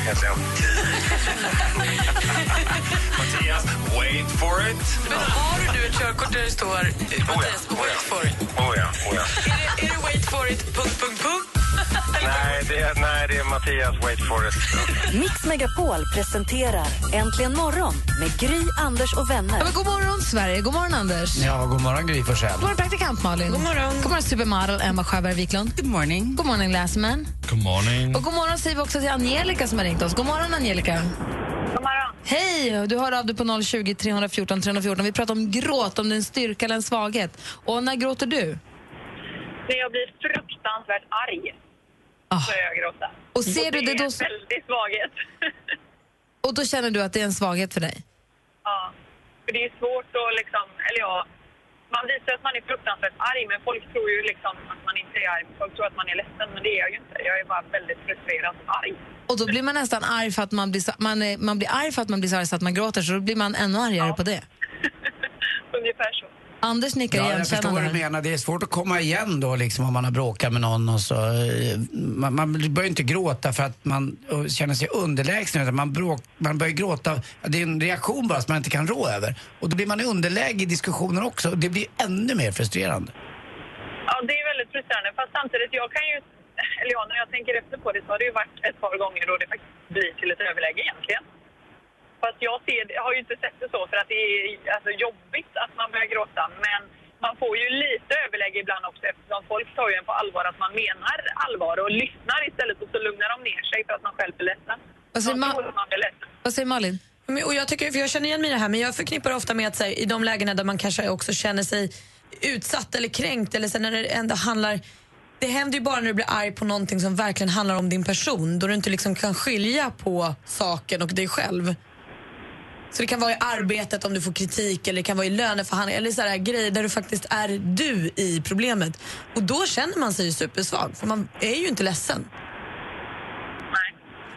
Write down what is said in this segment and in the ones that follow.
heter jag. Mattias, wait for it. Men har du ett körkort där det står eh, Mattias, Oh ja, oh wait for it? Oh ja, oh ja. Är det, är det wait for it, punkt, punkt, punkt? Nej, det är, nej, det är Mattias, wait for it. Mix Megapol presenterar Äntligen morgon med Gry, Anders och vänner. Ja, men god morgon, Sverige. God morgon, Anders. Ja, god morgon Gry Forssell. God morgon, praktikant Malin. God morgon, god morgon supermodel Emma Sjöberg Wiklund. Good morning. God morgon, Läsman. God morgon. Och god morgon säger vi också till Angelica som har ringt oss. God morgon, Angelica. God morgon. Hej! Du hör av dig på 020 314 314. Vi pratar om gråt, om din styrka eller en svaghet. Och när gråter du? När jag blir fruktansvärt arg Ah. börjar jag gråta. Och ser Och du det är då, en väldig svaghet. och då känner du att det är en svaghet för dig? ja. För det är svårt att liksom, eller ja, man visar att man är fruktansvärt arg men folk tror ju liksom att man inte är arg. Folk tror att man är ledsen men det är jag ju inte. Jag är bara väldigt frustrerad och arg. Och då blir man nästan arg för att man blir, så- man, är, man blir arg för att man blir så arg så att man gråter, så då blir man ännu argare på det. Anders nickar Ja, jag förstår vad du igenkännande. menar. Det är svårt att komma igen då liksom om man har bråkat med någon och så. Man, man börjar inte gråta för att man känner sig underlägsen utan man, bråk, man börjar gråta. Det är en reaktion bara som man inte kan rå över. Och då blir man i underläge i diskussioner också och det blir ännu mer frustrerande. Ja, det är väldigt frustrerande. Fast samtidigt, jag kan ju... Eller ja, när jag tänker efter på det så har det ju varit ett par gånger då det faktiskt blir till ett överläge egentligen. Fast jag, ser, jag har ju inte sett det så för att det är alltså, jobbigt att man börjar gråta. Men man får ju lite överläge ibland också eftersom folk tar ju en på allvar att man menar allvar och lyssnar istället och så lugnar de ner sig för att man själv blir ledsen. Vad säger man blir ledsen. Vad säger Malin? Och jag, tycker, för jag känner igen mig i det här, men jag förknippar ofta med att här, i de lägena där man kanske också känner sig utsatt eller kränkt eller här, när det ändå handlar det händer ju bara när du blir arg på någonting som verkligen handlar om din person då du inte liksom kan skilja på saken och dig själv. Så det kan vara i arbetet om du får kritik eller det kan vara i löneförhandlingar eller så här grejer där du faktiskt är du i problemet. Och då känner man sig ju supersvag för man är ju inte ledsen.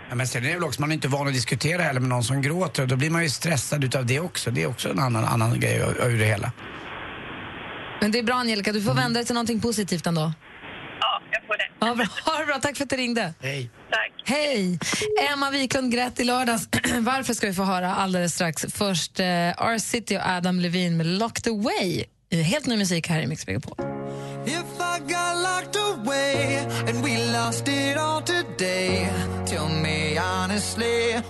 Ja, men sen är det väl också, man är inte van att diskutera heller med någon som gråter och då blir man ju stressad utav det också. Det är också en annan, annan grej ur det hela. Men det är bra Angelica, du får vända dig till någonting positivt ändå. Ja, jag får det. Ja, bra. Ha det bra, tack för att du ringde. Hej. Tack. Hej! Emma Wiklund grät i lördags. Varför ska vi få höra alldeles strax. Först eh, R-City och Adam Levine med Locked Away. Helt ny musik här i Mix Megapol. If I got locked away and we lost it all today, tell me honestly,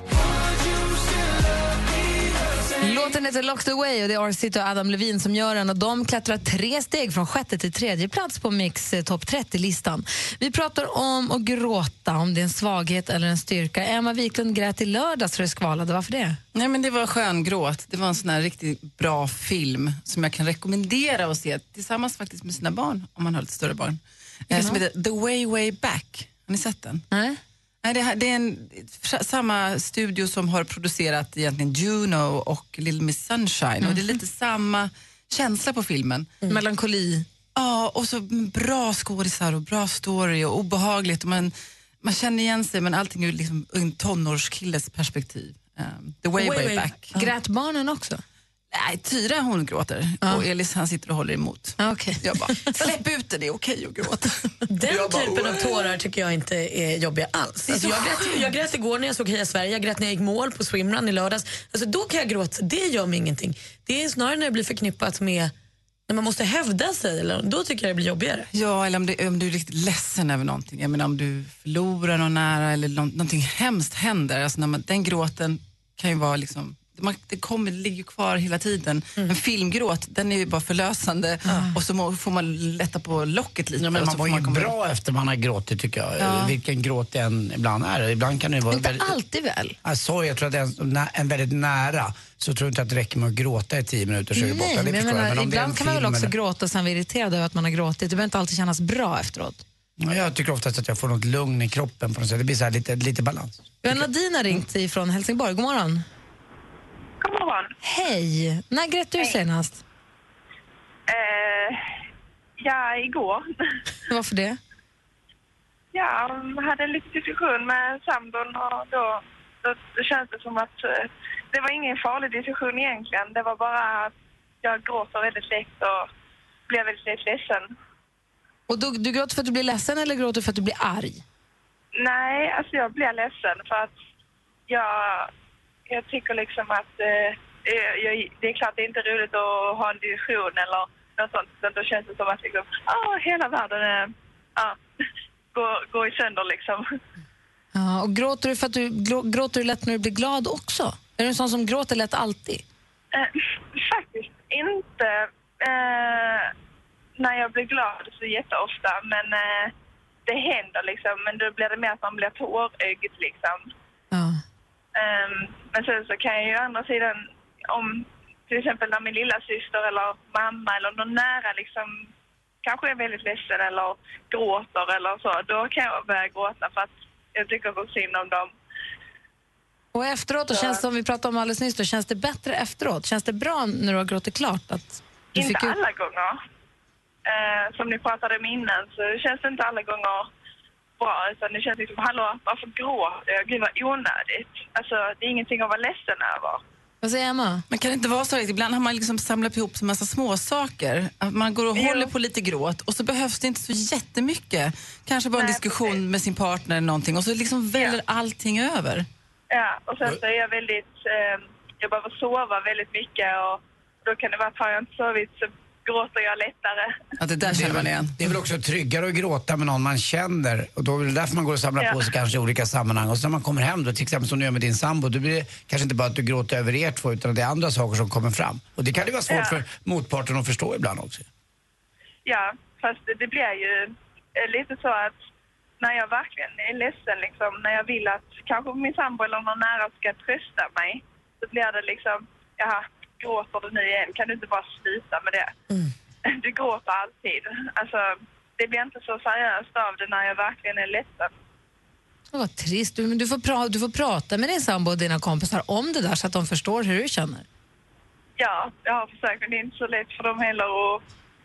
Låten heter Locked Away och det är R-City och Adam Levine som gör den och de klättrar tre steg från sjätte till tredje plats på Mix eh, topp 30-listan. Vi pratar om att gråta, om det är en svaghet eller en styrka. Emma Wiklund grät i lördags för det skvalade. Varför det? Nej, men det var skön gråt. Det var en sån här riktigt bra film som jag kan rekommendera att se tillsammans faktiskt med sina barn, om man har lite större barn. Eh, som heter The Way Way Back. Har ni sett den? Nej? Nej, det, här, det är en, samma studio som har producerat egentligen Juno och Little Miss Sunshine. Och det är lite samma känsla på filmen. Melankoli. Ja, och så bra skådisar och bra story och obehagligt. Och man, man känner igen sig men allting ur liksom en tonårskilles perspektiv. Um, the way, way, back. Grät barnen också? Nej, Tyra hon gråter och Elis han sitter och håller emot. Ah, Okay. Jag bara, släpp ut det, det är okej att gråta. Den typen av tårar tycker jag inte är jobbiga alls. Alltså jag, grät, jag grät igår när jag såg Heja Sverige, jag grät när jag gick mål på swimrun i lördags. Alltså då kan jag gråta, det gör mig ingenting. Det är snarare när det blir förknippat med när man måste hävda sig, eller, då tycker jag det blir jobbigare. Ja, eller om, det, om du är riktigt ledsen över någonting. Jag menar om du förlorar någon nära eller nå- någonting hemskt händer. Alltså när man, den gråten kan ju vara liksom man, det, kommer, det ligger kvar hela tiden. En filmgråt, den är ju bara förlösande och så må, får man lätta på locket lite. Ja, men man mår ju bra efter man har gråtit tycker jag. Ja. Vilken gråt det än ibland är. Ibland kan det vara Inte väldigt... alltid väl? Alltså, jag tror att en, en väldigt nära så tror jag inte att det räcker med att gråta i tio minuter så är det borta. Det men jag jag. Men ibland kan man väl också eller- gråta och sen vara irriterad över att man har gråtit. Det behöver inte alltid kännas bra efteråt. Ja, Jag tycker oftast att jag får något lugn i kroppen på något sätt. Det blir så här lite, lite balans. Nadine har ringt från Helsingborg. God morgon. God morgon. Hej! När grät du senast? Eh, ja, igår. Varför det? Ja, jag hade en liten diskussion med sambon och då, då, då känns det som att eh, det var ingen farlig diskussion egentligen. Det var bara att jag gråter väldigt lätt och blev väldigt lätt ledsen. Och du, du gråter för att du blir ledsen eller gråter för att du blir arg? Nej, alltså jag blev ledsen för att jag, jag tycker liksom att eh, eh, jag, det är klart det är inte roligt att ha en diskussion eller något sånt. Utan då känns det som att liksom, ah, hela världen eh, ah, går, går i sönder liksom. Ja, och gråter du, för att du, gråter du lätt när du blir glad också? Är du en sån som gråter lätt alltid? Eh, faktiskt inte eh, när jag blir glad så jätteofta, men eh, det händer liksom. Men då blir det mer att man blir tårögd liksom. Ehm, men sen så kan jag ju å andra sidan, om till exempel när min lilla syster eller mamma eller någon nära liksom kanske är väldigt ledsen eller gråter eller så, då kan jag börja gråta för att jag tycker så synd om dem. Och efteråt, då, känns det, som vi pratade om alldeles nyss, då, känns det bättre efteråt? Känns det bra när du har gråtit klart? Att Inte ut- alla gånger. Eh, som ni pratade om innan så känns det inte alla gånger bra. Utan det känns liksom, hallå, varför gråter jag? Gud vad onödigt. Alltså, det är ingenting att vara ledsen över. Vad säger Emma? Man kan inte vara så att ibland har man liksom samlat ihop en massa småsaker. Man går och håller på lite gråt och så behövs det inte så jättemycket. Kanske bara en diskussion med sin partner eller någonting och så liksom väller allting över. Ja, och sen så är jag väldigt, eh, jag behöver sova väldigt mycket och då kan det vara att har jag inte sovit så gråter jag lättare. Ja, det där känner man igen. Det är väl också tryggare att gråta med någon man känner. Och då är det därför man går och samlar Ja. på sig kanske i olika sammanhang. Och så när man kommer hem då, till exempel som du gör med din sambo, då blir det kanske inte bara att du gråter över er två utan det är andra saker som kommer fram. Och det kan ju vara svårt Ja. för motparten att förstå ibland också. Ja, fast det, det blir ju eh, lite så att när jag verkligen är ledsen, liksom, när jag vill att kanske min sambo eller någon nära ska trösta mig, så blir det liksom, jaha, gråter du nu igen? Kan du inte bara sluta med det? Du gråter alltid. Alltså, det blir inte så seriöst av det när jag verkligen är ledsen. Vad trist. Du, men du, får pra- du får prata med din sambo och dina kompisar om det där så att de förstår hur du känner. Ja, jag har försökt, men det är inte så lätt för dem heller att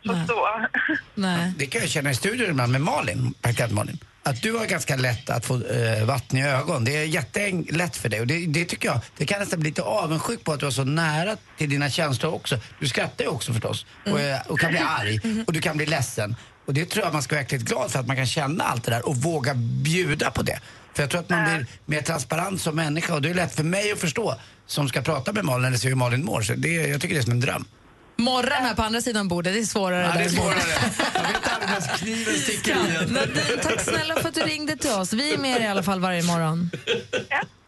förstå. Nej. Det kan jag känna i studion ibland med Malin, praktikant Malin. Att du har ganska lätt att få eh, vatten i ögon. Det är jättelätt för dig och det, det tycker jag, det kan nästan bli lite avundsjuk på att du är så nära till dina känslor också. Du skrattar ju också förstås och, eh, och kan bli arg och du kan bli ledsen. Och det tror jag man ska vara verkligt glad för att man kan känna allt det där och våga bjuda på det. För jag tror att man blir mer transparent som människa och det är lätt för mig att förstå som ska prata med Malin eller se hur Malin mår. Så det, jag tycker det är som en dröm. Morran här på andra sidan bordet, det är svårare. Ja, det är där. svårare. Jag vet aldrig när kniven sticker i. Nadine, tack snälla för att du ringde till oss. Vi är med er i alla fall varje morgon.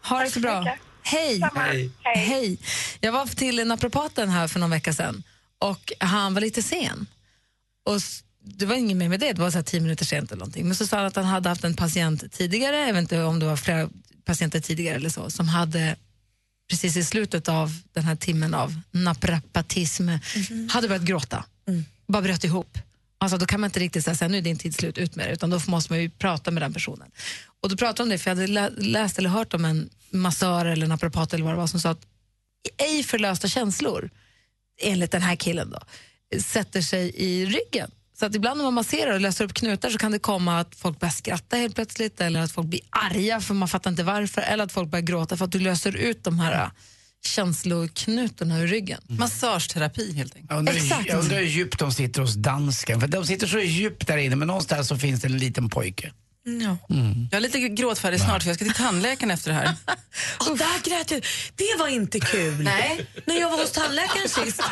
Ha det så bra. Hej. Hej. Hej. Jag var till naprapaten här för någon vecka sedan och han var lite sen. Och det var inget mer med det, det var så här tio minuter sent eller någonting. Men så sa han att han hade haft en patient tidigare, jag vet inte om det var flera patienter tidigare eller så, som hade precis i slutet av den här timmen av naprapatism hade börjat gråta. Bara bröt ihop. Alltså, då kan man inte riktigt säga nu är din tid slut, ut med det, utan då måste man ju prata med den personen. Och då pratade om det, för jag hade lä- läst eller hört om en massör eller naprapat eller vad det var som sa att ej förlösta känslor, enligt den här killen då, sätter sig i ryggen. Så att ibland när man masserar och löser upp knutar så kan det komma att folk börjar skratta helt plötsligt eller att folk blir arga för man fattar inte varför eller att folk börjar gråta för att du löser ut de här äh, känsloknutorna ur ryggen. Massageterapi helt enkelt. Jag undrar, Exakt. jag undrar hur djupt de sitter hos dansken. För de sitter så djupt där inne, men någonstans så finns det en liten pojke. Ja. Jag är lite gråtfärdig snart för jag ska till tandläkaren efter det här. Och där grät jag. Det var inte kul. Nej. När jag var hos tandläkaren sist.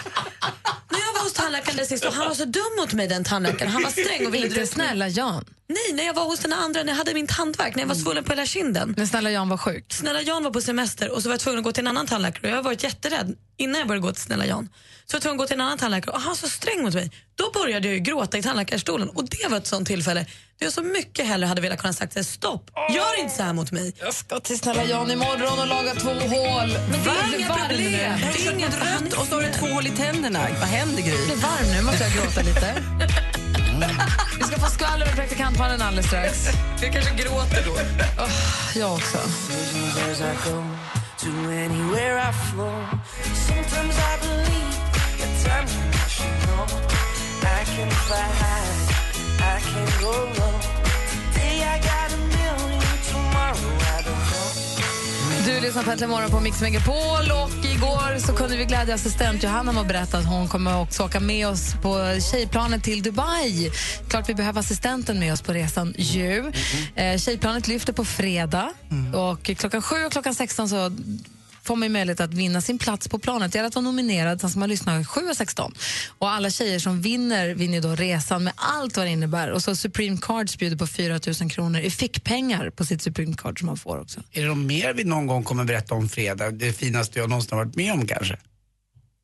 När jag var hos tandläkaren där sist och han var så dum mot mig den tandläkaren. Han var sträng och ville Inte snälla Jan. Nej, när jag var hos den andra, när jag hade min tandvärk, när jag var svullen på hela kinden. När snälla Jan var sjuk. Snälla Jan var på semester och så var jag tvungen att gå till en annan tandläkare och jag har varit jätterädd innan jag började gå till snälla Jan. Så jag var tvungen att gå till en annan tandläkare och han var så sträng mot mig. Då började jag ju gråta i tandläkarstolen och det var ett sånt tillfälle där jag så mycket hellre hade velat kunna sagt stopp, gör inte så här mot mig. Jag ska till snälla Jan imorgon och laga två hål. Men det är varm problem. nu. Det är inget rött och så har du två hål i tänderna. Vad händer Gry? Bli varm nu, måste jag gråta lite. Vi ska få skvaller med praktikantmannen alldeles strax. Jag kanske gråter då. Oh, jag också. Du lyssnar på Äntligen morgon på Mix Megapol och igår så kunde vi glädja assistent Johanna med att berätta att hon kommer också åka med oss på tjejplanet till Dubai. Klart vi behöver assistenten med oss på resan ju. Eh, tjejplanet lyfter på fredag och klockan 7 och klockan 16 så får man ju möjlighet att vinna sin plats på planet. Det är att vara nominerad, sen ska man lyssna 7 och 16. Och alla tjejer som vinner vinner då resan med allt vad det innebär. Och så Supreme Cards bjuder på 4 000 kronor i fickpengar på sitt Supreme Card som man får också. Är det något mer vi någon gång kommer berätta om fredag? Det finaste jag någonsin har varit med om kanske?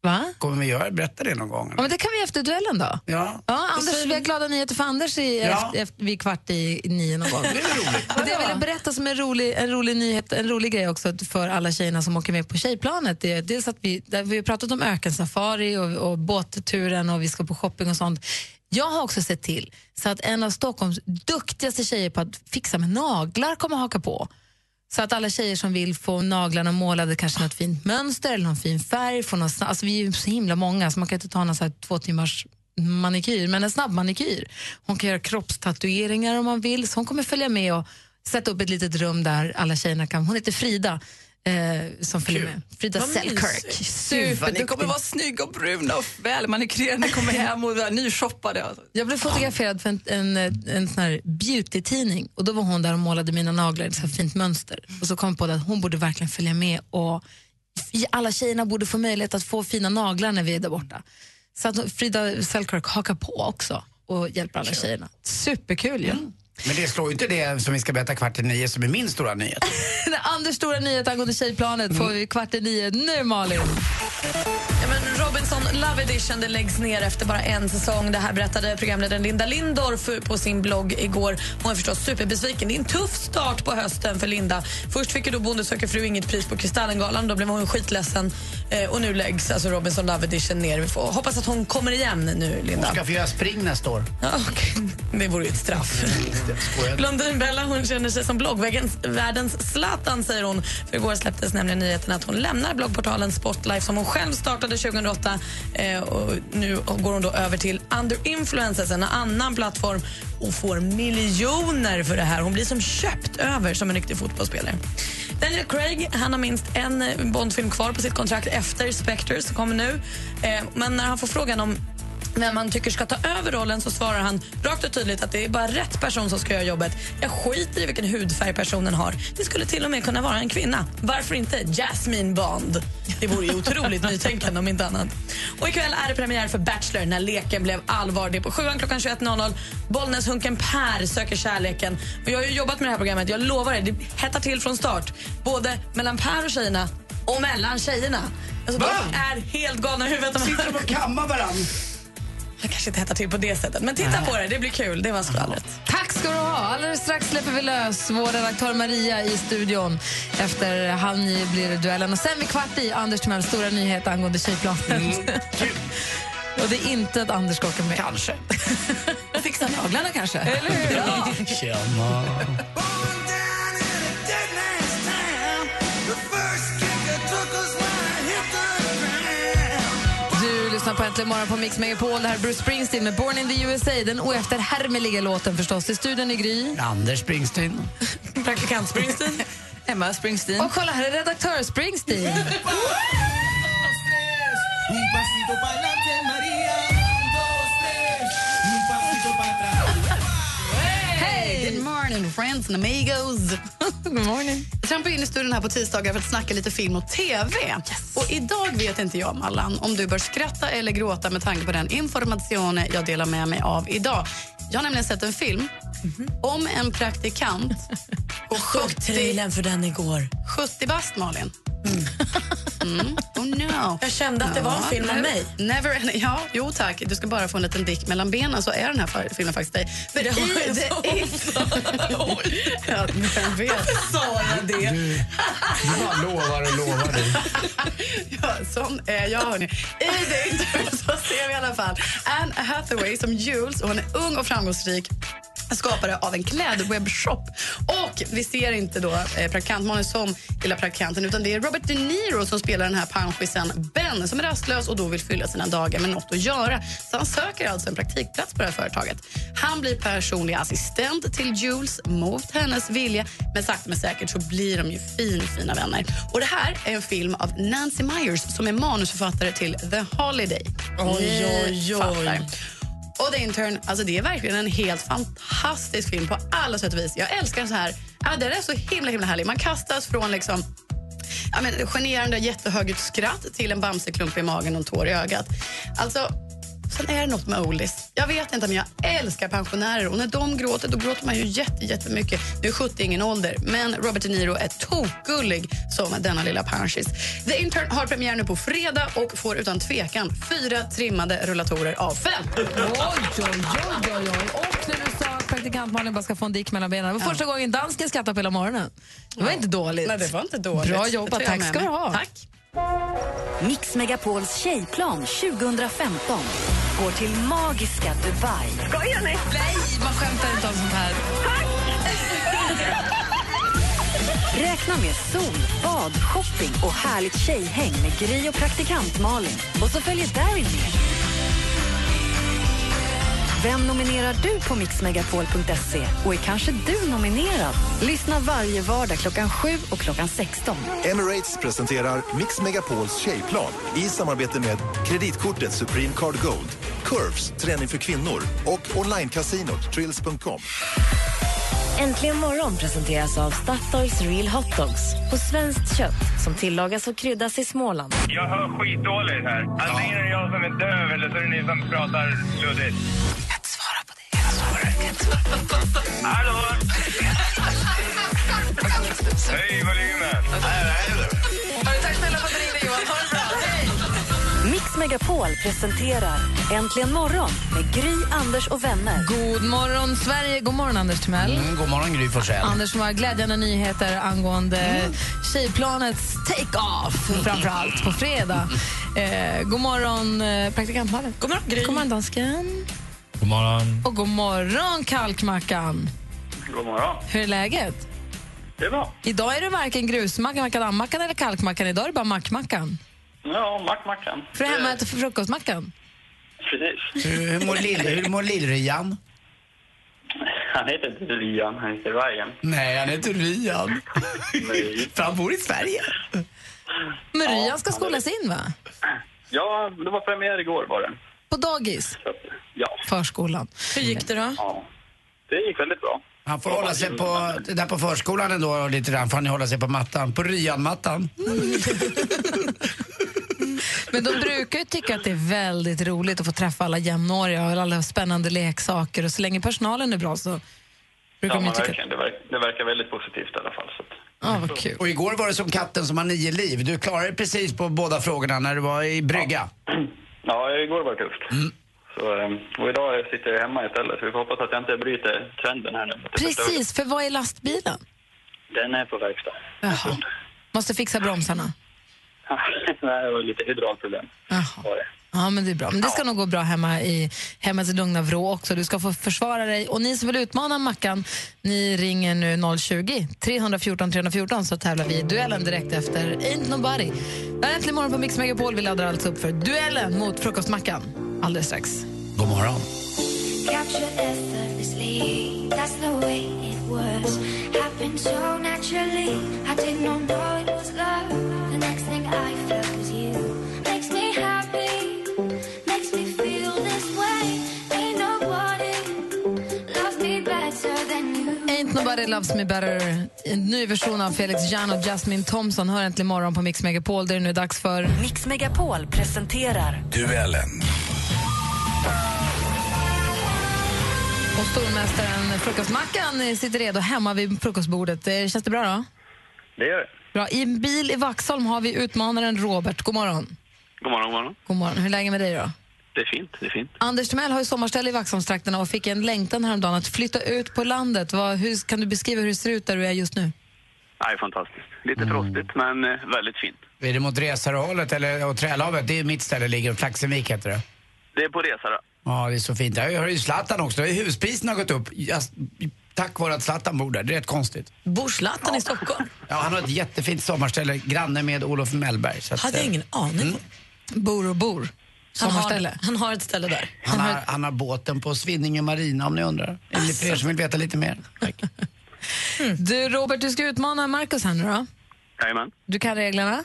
Va? Kommer vi göra, berätta det någon gång? Ja, men det kan vi efter duellen då. Ja. Ja, Anders, vi har glada nyheter för Anders i, Ja. efter, efter, vid kvart i nio någon gång. Det är roligt. Det jag ville berätta som en rolig, en rolig nyhet, en rolig grej också för alla tjejerna som åker med på tjejplanet. Det är dels att vi, vi har pratat om ökensafari och, och båtturen och vi ska på shopping och sånt. Jag har också sett till så att en av Stockholms duktigaste tjejer på att fixa med naglar kommer haka på. Så att alla tjejer som vill få naglarna målade, kanske något fint mönster eller någon fin färg. Få något, alltså vi är ju så himla många så man kan inte ta någon så här två timmars manikyr, men en snabb manikyr. Hon kan göra kroppstatueringar om man vill, så hon kommer följa med och sätta upp ett litet rum där alla tjejerna kan... Hon heter Frida. Eh, som följer med. Frida Vad Selkirk. vad Ni kommer vara snygga och bruna och välmanikurerade när ni kommer hem och nyshoppade. Jag blev fotograferad för en, en, en sån här beauty-tidning och då var hon där och målade mina naglar i ett fint mönster. Och så kom jag på att hon borde verkligen följa med och alla tjejerna borde få möjlighet att få fina naglar när vi är där borta. Så att Frida Selkirk hakar på också och hjälper alla tjejerna. Superkul ju. Men det slår ju inte det som vi ska berätta kvart i nio som är min stora nyhet. Anders stora nyhet angående tjejplanet får vi kvart i nio. Nu Malin! Ja, men Robinson Love Edition det läggs ner efter bara en säsong. Det här berättade programledaren Linda Lindorff på sin blogg igår. Hon är förstås superbesviken. Det är en tuff start på hösten för Linda. Först fick ju då Bonde söker fru inget pris på Kristallengalan. Då blev hon skitledsen. Eh, och nu läggs alltså Robinson Love Edition ner. Vi får hoppas att hon kommer igen nu, Linda. Hon ska få göra spring nästa år. Ja, okej. Det vore ju ett straff. Blondinbella hon känner sig som bloggvärldens Zlatan, säger hon. För igår släpptes nämligen nyheten att hon lämnar bloggportalen Spotlife som hon själv startade 2008. Eh, och nu går hon då över till Under Influencers, en annan plattform och får miljoner för det här. Hon blir som köpt över som en riktig fotbollsspelare. Daniel Craig han har minst en Bondfilm kvar på sitt kontrakt efter Spectre som kommer nu. Eh, men när han får frågan om vem han tycker ska ta över rollen så svarar han rakt och tydligt att det är bara rätt person som ska göra jobbet. Jag skiter i vilken hudfärg personen har. Det skulle till och med kunna vara en kvinna. Varför inte Jasmine Bond? Det vore ju otroligt nytänkande om inte annat. Och ikväll är det premiär för Bachelor när leken blev allvar. Det är på sjuan klockan 21.00. Bollnäshunken Per söker kärleken. Och jag har ju jobbat med det här programmet. Jag lovar er, det hettar till från start. Både mellan Per och tjejerna och mellan tjejerna. Alltså, Va? de är helt galna i huvudet. Sitter de och kammar varann? Jag kanske inte hettar till på det sättet, men titta på det. Det blir kul. Det var skvallret. Tack ska du ha. Alldeles strax släpper vi lös vår redaktör Maria i studion. Efter halv nio blir det duellen. Och sen vid kvart i Anders Timells stora nyhet angående tjejplanet. Och det är inte att Anders ska åka med. Kanske. Fixa naglarna kanske. Eller hur? Ja. Tjena. Lyssnar på Äntligen morgon på Mix Megapol. Det här är Bruce Springsteen med Born in the USA. Den oefterhärmliga låten förstås. I studion i Gry. Anders Springsteen. Praktikant Springsteen. Emma Springsteen. Och kolla, här är redaktör Springsteen. Morning friends and amigos. God morning. Jag trampar in i studion här på tisdagar för att snacka lite film och TV. Och idag vet inte jag, Mallan, om du bör skratta eller gråta med tanke på den information jag delar med mig av idag. Jag har nämligen sett en film om en praktikant på 70, Trailern för den igår. 70 bast, Malin. Mm. Oh no. Jag kände att det var en film om never- mig. Never, ending- ja, jo tack. Du ska bara få en liten dick mellan benen så är den här filmen faktiskt dig. För Det har jag ja, vem vet? Sa jag det? Du, du bara lovar och lovar du. Ja, sån är jag, hörni. I The Intern så ser vi i alla fall Anne Hathaway som Jules och hon är ung och framgångsrik skapare av en klädwebbshop. Och vi ser inte då eh, praktikantmannen som lilla praktikanten utan det är Robert De Niro som spelar den här panschisen Ben som är rastlös och då vill fylla sina dagar med något att göra. Så han söker alltså en praktikplats på det här företaget. Han blir personlig assistent till Jules mot hennes vilja men sakta men säkert så blir de ju fin, fina vänner. Och det här är en film av Nancy Myers som är manusförfattare till The Holiday. Oj, oj, oj. Och The Intern, alltså det är verkligen en helt fantastisk film på alla sätt och vis. Jag älskar den så här. Ja, den är så himla himla härlig. Man kastas från liksom ja, men, generande jättehögljutt skratt till en bamseklump i magen och en tår i ögat. Alltså, sen är det något med oldies. Jag vet inte, men jag älskar pensionärer och när de gråter, då gråter man ju jätte, jättemycket. Nu är 70 ingen ålder, men Robert De Niro är tokgullig som denna lilla panschis. The Intern har premiär nu på fredag och får utan tvekan fyra trimmade rullatorer av fem. Oj, oj, oj, oj. Och när du sa att praktikant Malin bara ska få en dick mellan benen. Det var första gången dansken skrattade på hela morgonen. Det var inte dåligt. Nej, det var inte dåligt. Bra jobbat. Tack ska du ha. Tack. Mix Megapols tjejplan 2015 går till magiska Dubai. Skojar ni? Nej, man skämtar inte om sånt här. Räkna med sol, bad, shopping och härligt tjejhäng med Gry och praktikant Malin. Och så följer Darin med. Vem nominerar du på mixmegapol.se? Och är kanske du nominerad? Lyssna varje vardag klockan 7 och klockan 16. Emirates presenterar Mix Megapols tjejplan i samarbete med kreditkortet Supreme Card Gold, Curves, träning för kvinnor och onlinecasinot Trills.com. Äntligen morgon presenteras av Statoils Real Hot Dogs på svenskt kött som tillagas och kryddas i Småland. Jag hör skitdåligt här. Antingen är det jag som är döv eller så är det ni som pratar luddigt. Hallå? Hej, volymen. Tack snälla för att du ringde, Johan. Ha det bra. Hej! Mix Megapol presenterar Äntligen morgon med Gry, Anders och vänner. God morgon, Sverige. God morgon, Anders Timell. Mm, god morgon Gry Forssell. Anders som har glädjande nyheter angående tjejplanets take-off, framför allt på fredag. Eh, god morgon, eh, praktikant Malin. God morgon, Gry. God morgon, dansken. God morgon. Och god morgon, kalkmackan. God morgon. Hur är läget? Det är bra. Idag är det varken grusmackan, makadammackan eller kalkmackan. Idag är det bara mackmackan. Ja, Mac-Mackan. För hemma för frukostmackan. Precis. Hur, hur mår lill- hur mår lill-Ryan? Han heter inte Ryan, han heter Ryan. Nej, han heter Ryan. För han bor i Sverige. Men Ryan ska skolas in, va? Ja, det var premiär igår var det. På dagis? Ja. Förskolan. Hur gick det då? ja. Det gick väldigt bra. Han får hålla sig på, där på förskolan ändå lite grann, får han hålla sig på mattan, på Ryan-mattan. Men de brukar ju tycka att det är väldigt roligt att få träffa alla jämnåriga och alla spännande leksaker. Och så länge personalen är bra så brukar Ja, de ju tycka... verkligen. Det, verkar, det verkar väldigt positivt i alla fall. Så att, Ja, vad kul. Och igår var det som katten som har nio liv. Du klarade precis på båda frågorna när du var i brygga. ja, igår var det tufft. Så, eh, och idag sitter jag hemma istället, så vi får hoppas att jag inte bryter trenden här nu. Precis, för vad är lastbilen? Den är på verkstad. Jaha. Måste fixa bromsarna. Nej, det var lite hydraulproblem. Var det. Ja, men det är bra. Men det ska nog gå bra hemma i hemmets lugna vrå också. Du ska få försvara dig. Och ni som vill utmana Mackan, ni ringer nu 020 314 314 så tävlar vi i duellen direkt efter Ain't Nobody. Det här är Äntligen morgon på Mix Megapol. Vi laddar alltså upp för duellen mot Frukostmackan alldeles strax. God morgon. Ain't Nobody Loves Me Better. En ny version av Felix Jan och Jasmine Thompson hör äntligen morgon på Mix Megapol. Det är nu dags för... Mix Megapol presenterar Duellen. Och stormästaren Frukostmackan sitter redo hemma vid frukostbordet. Eh, Känns det bra då? Det gör det. Bra. I en bil i Vaxholm har vi utmanaren Robert. God morgon. God morgon, god morgon. God morgon. Hur är läget med dig då? Det är fint, det är fint. Anders Timell har ju sommarställe i Vaxholmstrakterna och fick en längtan häromdagen att flytta ut på landet. Vad, hur, kan du beskriva hur det ser ut där du är just nu? Nej, fantastiskt. Lite frostigt, men eh, väldigt fint. Är det mot Resarhållet eller åt Trälhavet? Det är mitt ställe ligger, Flaxenvik heter det. Det är på resa då. Ja, det är så fint. Jag hör ju Zlatan också. Huspriserna har gått upp just, tack vare att Zlatan bor där. Det är rätt konstigt. Bor Zlatan i Stockholm? Ja, han har ett jättefint sommarställe, granne med Olof Mellberg. Så att, Hade jag eh, ingen aning. Bor och bor. Han har, Sommarställe. han har ett ställe där. Han har, han har båten på Svinninge Marina om ni undrar. Är ni fler som vill veta lite mer? Du Robert, du ska utmana Markus här nu då. Jajamän. Du kan reglerna.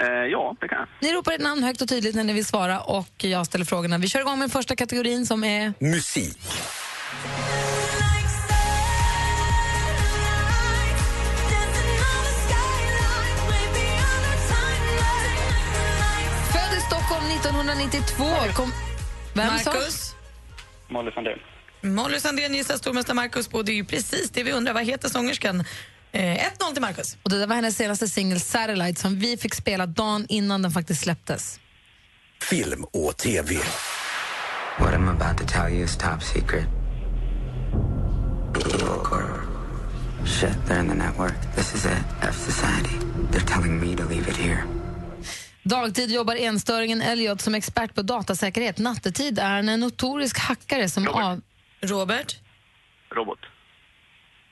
Eh, ja, det kan jag. Ni ropar ett namn högt och tydligt när ni vill svara och jag ställer frågorna. Vi kör igång med första kategorin som är... Musik. 1992. Kom... Vem sa? Marcus? Molly Sandén. Molly Sandén gissar stormästare Marcus på. Det är ju precis det vi undrar. Vad heter sångerskan? Eh, 1-0 till Marcus. Och det där var hennes senaste singel Satellite som vi fick spela dagen innan den faktiskt släpptes. Film och TV. What I'm about to tell you is top secret. Shit, they're in the network. This is it. F Society. They're telling me to leave it here. Dagtid jobbar enstöringen Elliot som expert på datasäkerhet. Nattetid är han en notorisk hackare som av... Robert? Robot.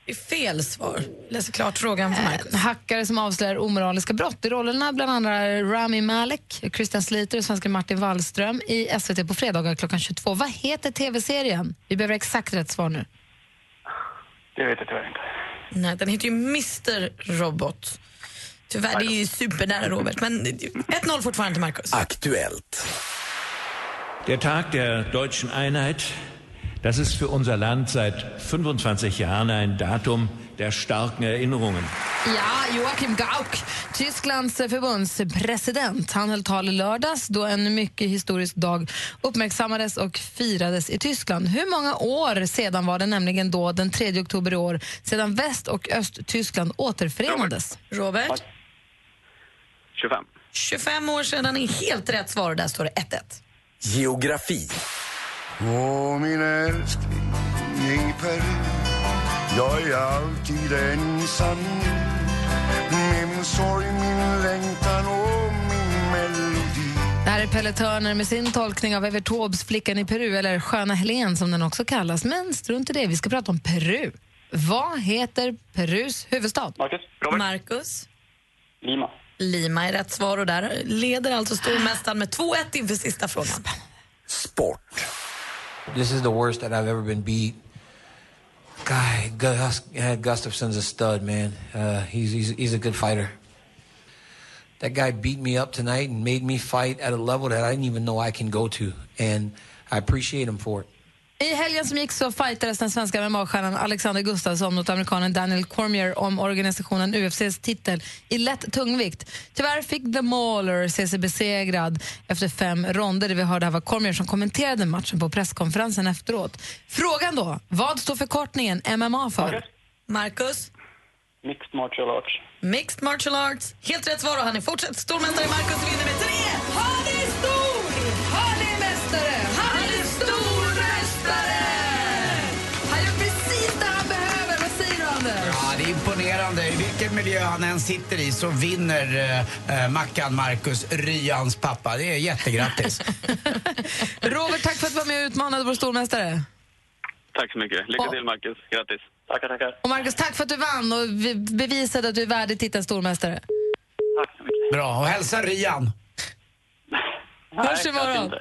Det är fel svar. Läser klart frågan för Marcus. En hackare som avslöjar omoraliska brott. I rollerna bland andra Rami Malek, Christian Slater och svenska Martin Wallström i SVT på fredagar klockan 22. Vad heter tv-serien? Vi behöver exakt rätt svar nu. Det vet jag tyvärr inte. Nej, den heter ju Mr Robot. Tyvärr, det är ju supernära Robert. Men 1-0 fortfarande till Marcus. Aktuellt. Der Tag der deutschen Einheit, das ist für unser Land seit 25 Jahren ein Datum der starken Erinnerungen. Ja, Joachim Gauck, Tysklands förbundspresident. Han höll tal i lördags då en mycket historisk dag uppmärksammades och firades i Tyskland. Hur många år sedan var det nämligen då, den 3 oktober i år, sedan Väst och Östtyskland återförenades? Robert? 25. 25 år sedan är helt rätt svar och där står det 1-1. Geografi. Åh, min älskling i Peru Jag är alltid ensam Med min sorg, min längtan och min melodi Det här är Pelle Törner med sin tolkning av Evert Taubes Flickan i Peru, eller Sköna Helen som den också kallas. Men strunt i det, vi ska prata om Peru. Vad heter Perus huvudstad? Marcus? Robert? Marcus? Lima. Lima är rätt svar och där leder alltså stormästaren med 2-1 inför sista frågan. Sport. This is the worst that I've ever been beat. Guy, Gus, uh, Gustafson's a stud, man. Uh, he's, he's he's a good fighter. That guy beat me up tonight and made me fight at a level that I didn't even know I can go to, and I appreciate him for it. I helgen som gick så fightades den svenska MMA-stjärnan Alexander Gustafsson mot amerikanen Daniel Cormier om organisationen UFCs titel i lätt tungvikt. Tyvärr fick The Mauler se sig besegrad efter fem ronder. Vi hörde här var Cormier som kommenterade matchen på presskonferensen efteråt. Frågan då, vad står förkortningen MMA för? Marcus? Mixed martial arts. Mixed martial arts. Helt rätt svar och han är fortsatt stormästare. Marcus vinner med 3 Han är stor! Han är mästare! Imponerande. I vilken miljö han än sitter i så vinner eh, eh, Mackan Marcus Ryans pappa. Det är jättegrattis. Robert, tack för att du var med och utmanade vår stormästare. Tack så mycket. Lycka till, Marcus. Grattis. Tackar, tackar. Och Marcus, tack för att du vann och vi- bevisade att du är värdig titeln stormästare. Bra, och hälsa Ryan. Hörs imorgon.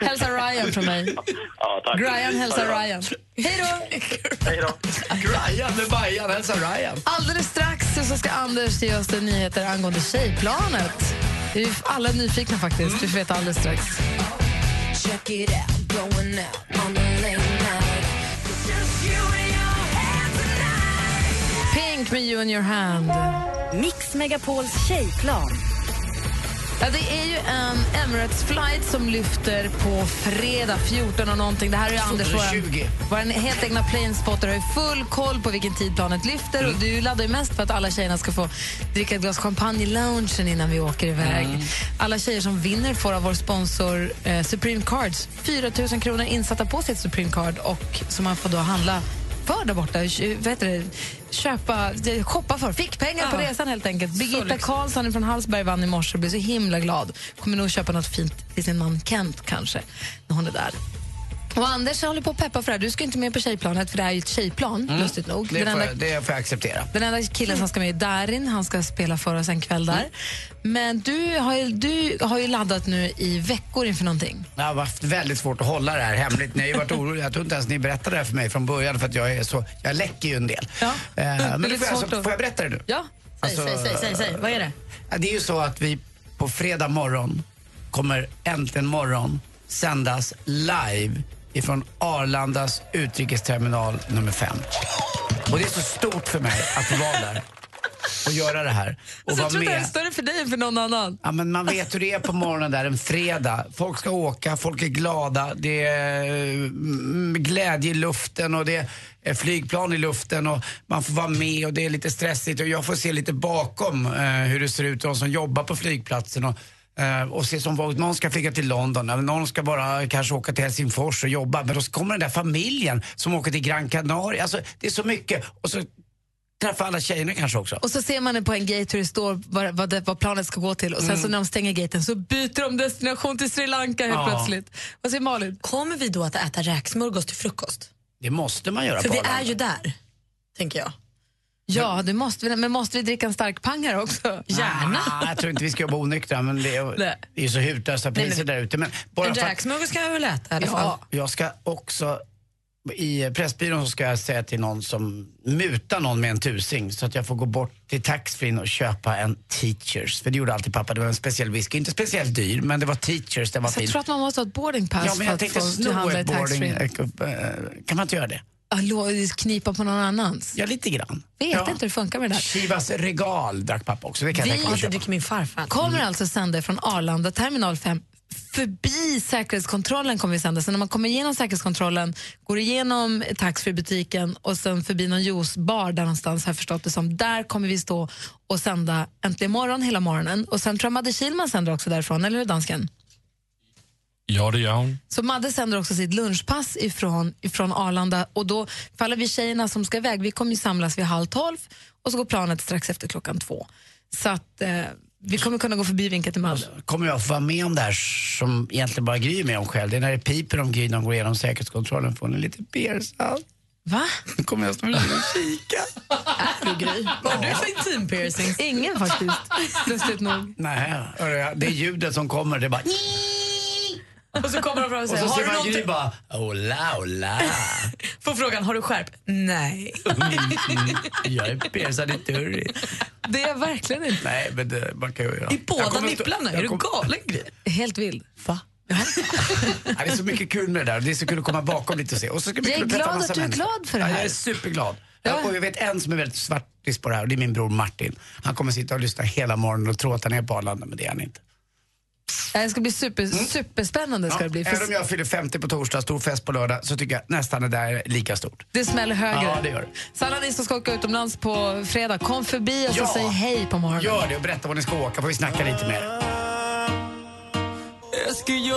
Hälsa Ryan från mig. Ja, tack. Ryan hälsar. Ryan. Hej då! Hej då. Ryan med Bajan, hälsa Ryan. Alldeles strax så ska Anders ge oss nyheter angående tjejplanet. Vi är alla nyfikna faktiskt. Vi får veta alldeles strax. Check it out, going out on the late night. It's just you and your hands tonight. Pink med You in your hand. Mix Megapols tjejplan. Ja, det är ju en Emirates flight som lyfter på fredag 14 och någonting. Det här är Anders, vår, 20. vår helt egna planespotter, har ju full koll på vilken tid planet lyfter. Och du laddar ju mest för att alla tjejerna ska få dricka ett glas champagne i loungen innan vi åker iväg. Mm. Alla tjejer som vinner får av vår sponsor eh, Supreme Cards 4 000 kronor insatta på sitt Supreme Card och som man får då handla för där borta. Heter det? Köpa, shoppa för. Fick pengar på Ja. resan helt enkelt. Birgitta. Karlsson från Hallsberg vann i morse och blev så himla glad. Kommer nog köpa något fint till sin man Kent kanske, när hon är där. Och Anders håller på att peppa för det här. Du ska inte med på tjejplanet för det är ju ett tjejplan, lustigt nog. Mm. Det, Den får, enda, jag- det får jag acceptera. den enda killen som ska med är Darin, han ska spela för oss en kväll där. Men du har, ju, du har ju laddat nu i veckor inför någonting. Det har varit väldigt svårt att hålla det här hemligt. Ni har ju varit oroliga. Jag tror inte ens ni berättade det här för mig från början för att jag är så, jag läcker ju en del. Eh, men det får, jag, så, att- får jag berätta det nu? Ja. Alltså, säg, säg, säg, säg. Vad är det? Ja, det är ju så att vi på fredag morgon kommer Äntligen morgon sändas live ifrån Arlandas utrikesterminal nummer fem. Och det är så stort för mig att vara där och göra det här. Och Alltså, jag tror det är större för dig än för någon annan. Ja, men man vet hur det är på morgonen där en fredag. Folk ska åka, folk är glada, det är mm, glädje i luften och det är flygplan i luften och man får vara med och det är lite stressigt och jag får se lite bakom eh, hur det ser ut, de som jobbar på flygplatsen och eh, och se som vad någon ska flyga till London, eller någon ska bara kanske åka till Helsingfors och jobba. Men då kommer den där familjen som åker till Gran Canaria. Alltså, det är så mycket. Och så träffa alla tjejerna kanske också. Och så ser man på en gate hur det står vad, vad, det, vad planet ska gå till och sen Mm. så när de stänger gaten så byter de destination till Sri Lanka helt Ja. plötsligt. Vad säger Malin? Kommer vi då att äta räksmörgås till frukost? Det måste man göra För på vi Arlanda. är ju där, tänker jag. Ja, det måste vi, men måste vi dricka en stark pangare också? Ah, jag tror inte vi ska jobba onyktra, men det är, det är så hutlösa priser där ute. Men bara En för att, räksmörgås kan jag väl äta i alla ja, fall? jag ska också, i Pressbyrån så ska jag säga till någon som mutar någon med en tusing så att jag får gå bort till taxfree och köpa en Teachers. För det gjorde alltid pappa, det var en speciell whisky. Inte speciellt dyr, men det var Teachers, det var Så jag fin. tror att man måste ha ett boardingpass Ja, men för jag att tänkte få handla i taxfree. eh, Kan man inte göra det? Knipa på någon annans? Ja, lite grann. Vet Ja. inte hur det funkar med det där. Chivas regal drack pappa också, det kan jag mig att köpa. min farfar. kommer alltså sända från Arlanda, terminal 5. Förbi säkerhetskontrollen kommer vi sända. Så när man kommer igenom säkerhetskontrollen, går igenom taxfree-butiken och sen förbi någon juicebar där någonstans, har jag förstått det som. Där kommer vi stå och sända Äntligen morgon hela morgonen. Och sen tror jag Madde Kihlman sänder också därifrån, eller hur dansken? Ja, det gör hon. Så Madde sänder också sitt lunchpass ifrån, ifrån Arlanda och då alla vi tjejerna som ska iväg, vi kommer ju samlas vid halv tolv och så går planet strax efter klockan två. Så att eh, vi kommer kunna gå förbi vinka till Madde. kommer jag få vara med om det här som egentligen bara Gry är med om själv. Det är när det piper om Gry när de går igenom säkerhetskontrollen får ni lite beersalt. Va? Då kommer jag stå och kika. Är du Gry? Vad har du för intim piercing? Ingen faktiskt, lustigt nog. Nej, det är ljudet som kommer. Det är bara... Och så kommer de fram och Och säger, så har ser du man någonting? Bara... Ola, ola. Får frågan, har du skärp? Nej. Mm, jag är piercad i turri. Det är jag verkligen inte. Nej, men det, man kan ju göra. I båda nipplarna? Är du galen? Helt vild. Va? Ja, det är så mycket kul med det där. Det är så kul att komma bakom lite och se. Och så ska Jag är glad att du är glad för det Ja, här. jag är superglad. Ja. Och jag vet en som är väldigt svartis på det här och det är min bror Martin. Han kommer sitta och lyssna hela morgonen och tro att han är på Arlanda, men det är han inte. Det ska bli super, superspännande. Ska det bli. Även om För jag fyller 50 på torsdag, stor fest på lördag, så tycker jag nästan det där är lika stort. det smäller högre. Ja, det gör det. Så alla ni som ska åka utomlands på fredag, kom förbi och så Ja. säg hej på morgonen. Gör det och berätta var ni ska åka, får vi snacka lite mer. Es que yo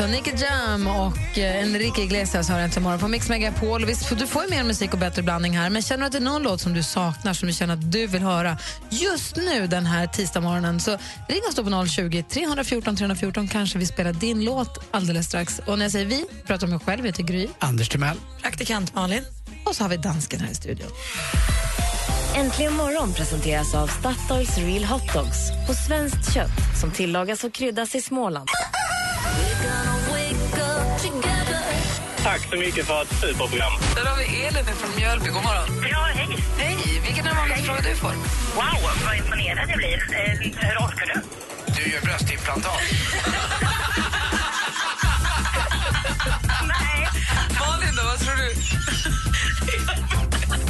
Också. Nicky Jam och eh, Enrique Iglesias har äntligen morgon på Mix Megapol. Visst, du får ju mer musik och bättre blandning här, men känner du att det är någon låt som du saknar, som du känner att du vill höra just nu den här tisdagsmorgonen, så ring oss då på 020 314 314 kanske vi spelar din låt alldeles strax. Och när jag säger vi, pratar om mig själv, jag heter Gry. Anders Timell. Praktikant Malin. Och så har vi dansken här i studion. Äntligen morgon presenteras av Statoils Real Hot Dogs på svenskt kött som tillagas och kryddas i Småland. Tack så mycket för ett superprogram. Där har vi Elin från Mjölby. God morgon. Ja, hej. Hej. Vilken är vanligaste frågan du får? Wow, vad imponerad jag blir. Eh, hur orkar du? Du gör bröstimplantat. Nej. Malin, då? Vad tror du?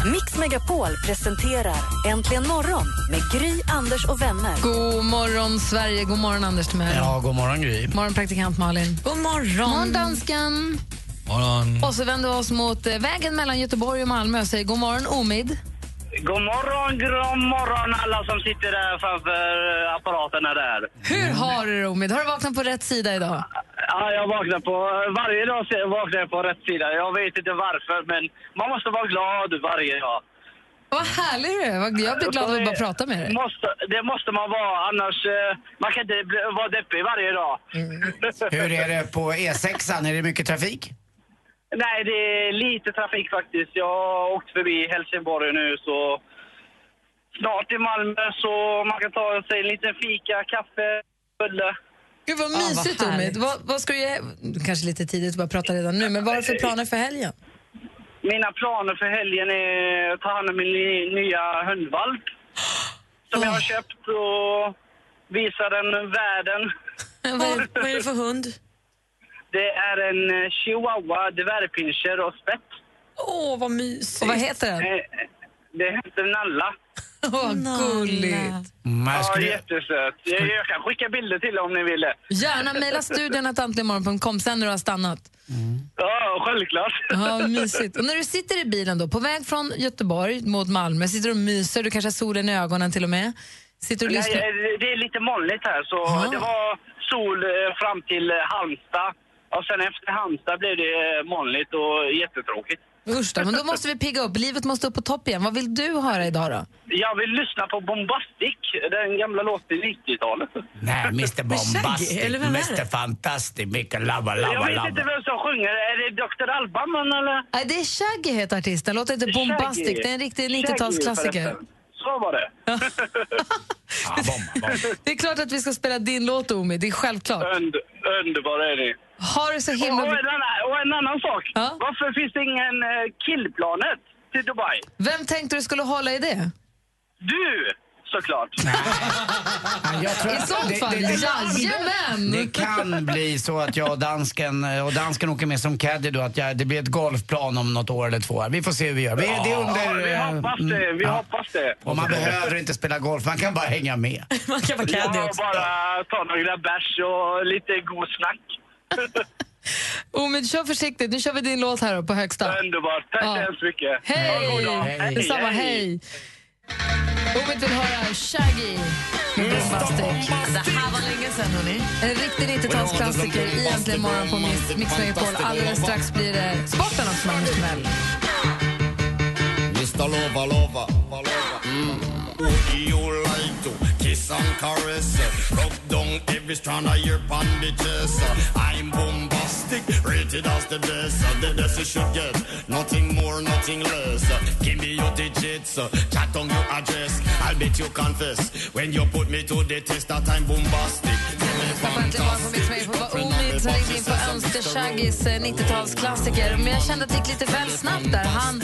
Mix Megapol presenterar Äntligen morgon med Gry, Anders och vänner. God morgon, Sverige. God morgon, Anders Timell. Ja, god morgon, Gry. Morgon, praktikant Malin. God morgon. morgon dansken. Morgon. Och så vänder vi oss mot eh, vägen mellan Göteborg och Malmö och säger god morgon, Omid. God morgon, god morgon alla som sitter där framför eh, apparaterna där. Hur har du det, Omid? Har du vaknat på rätt sida idag? Ja, jag vaknar på, varje dag vaknar jag på rätt sida. Jag vet inte varför, men man måste vara glad varje dag. Vad härlig du är. Jag blir glad av att bara prata med dig. Måste, det måste man vara, annars eh, man kan inte bli, vara deppig varje dag. Hur är det på E6? Är det mycket trafik? Nej, det är lite trafik faktiskt. Jag har åkt förbi Helsingborg nu så snart i Malmö så man kan ta sig en liten fika, kaffe, bulle. Gud vad mysigt, Omid. Vad, vad ska du ge... Kanske lite tidigt att bara prata redan nu, men vad du för planer för helgen? Mina planer för helgen är att ta hand om min ny- nya hundvalp som jag har köpt och visa den världen. vad, vad är det för hund? Det är en eh, chihuahua, dvärgpinscher och spett. Åh, vad mysigt. Och vad heter den? Eh, Det heter Nalla. Vad gulligt. Jag Ja, skulle- jättesöt. Jag, jag kan skicka bilder till om ni vill det. Gärna mejla studion att antligenmorgon.com sen när du har stannat. Ja, självklart. Ja, mysigt. Och när du sitter i bilen då, på väg från Göteborg mot Malmö, sitter du och myser, du kanske har solen i ögonen till och med. Sitter du och Nej, lyssnar? eh, det är lite molnigt här, så det var sol eh, fram till eh, Halmstad. Och sen efter Halmstad blev det eh, molnigt och jättetråkigt. Usch då, men då måste vi pigga upp. Livet måste upp på topp igen. Vad vill du höra idag då? Jag vill lyssna på Bombastic, den gamla låten i 90-talet. Nej, Mr Bombastic, eller vem är det? Mr Fantastic, mycket lava, Jag lava, vet inte lava. vem som sjunger. Är det Dr. Alban eller? Nej, det är Shaggy heter artisten. Låter inte Bombastic. Shaggy. Det är en riktig Shaggy, 90-talsklassiker. förresten. Så var det. Det är klart att vi ska spela din låt, Omi. Det är självklart. Und, underbar är ni. Har det så himla... Och, och, en annan, och en annan sak. Varför finns det ingen eh, killplanet till Dubai? Vem tänkte du skulle hålla i det? Du, såklart. Jag tror I sånt fall, jajamän! Det kan bli så att jag och dansken, och dansken åker med som caddy då, att jag, det blir ett golfplan om något år eller två. Vi får se hur vi gör. Vi, det är under... Ja, vi eh, hoppas det. Vi ja. hoppas det. Och man behöver inte spela golf, man kan bara hänga med. Man kan vara caddy också. bara ta några bärs och lite god snack. Omid, kör försiktigt. Nu kör vi din låt här då, på högsta. Underbart. Tack så hemskt mycket. Hej! Hej, Detsamma, hej! Omid vill höra Shaggy med Bombastic. Det här var länge sedan, hörni. En riktig 90-talsklassiker i Äntligen morgon på Mix, Mix Megapol. Alldeles strax blir det sporten också med Anders Timell. Mr. Lover, lover, lover. Kiss and caress? Rub down every strand of your bandages. I'm bombastic, rated as the best. The best you should get, nothing more, nothing less. Give me your digits, chat on your address. I'll bet you confess when you put me to the test that I'm bombastic. Äntligen morgon på Mix Megapol. Det var Omid som ringde in för att önska Shaggys eh, 90-talsklassiker. Men jag kände att det gick lite väl snabbt där. Han,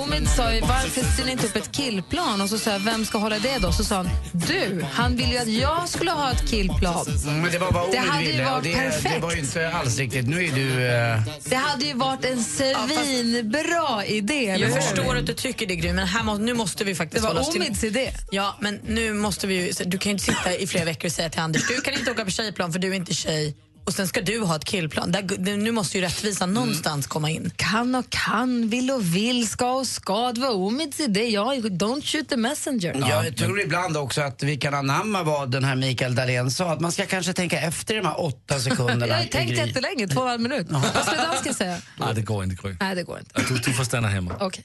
Omid sa ju varför ställer ni inte upp ett killplan? Och så sa jag, vem ska hålla det då? Så sa han, du, han ville ju att jag skulle ha ett killplan. Mm, Men det var vad Det hade ju ville och varit det, perfekt. det var ju inte alls riktigt. Nu är du... eh, Det hade ju varit en svinbra idé. eller Jag hur? förstår att du tycker det, Gry, men här må, nu måste vi faktiskt Det var hålla oss till... Omids idé. Ja, men nu måste vi ju... Du kan ju inte sitta i flera veckor och säga till Anders, du kan inte åka på tjejplan för du är inte tjej. Och sen ska du ha ett killplan. Där, nu måste ju rättvisan någonstans komma in. Kan och kan, vill och vill, ska och ska. Det var Omids idé. Ja, don't shoot the messenger. Jag tror ibland också att vi kan anamma vad den här Mikael Dahlén sa, att man ska kanske tänka efter de här åtta sekunderna. Jag har tänkt Gry. jättelänge, två och en halv minut. Vad skulle dansken säga? Nej, det går inte, Gry. Nej, det går inte. Du, du får stanna hemma. Okej.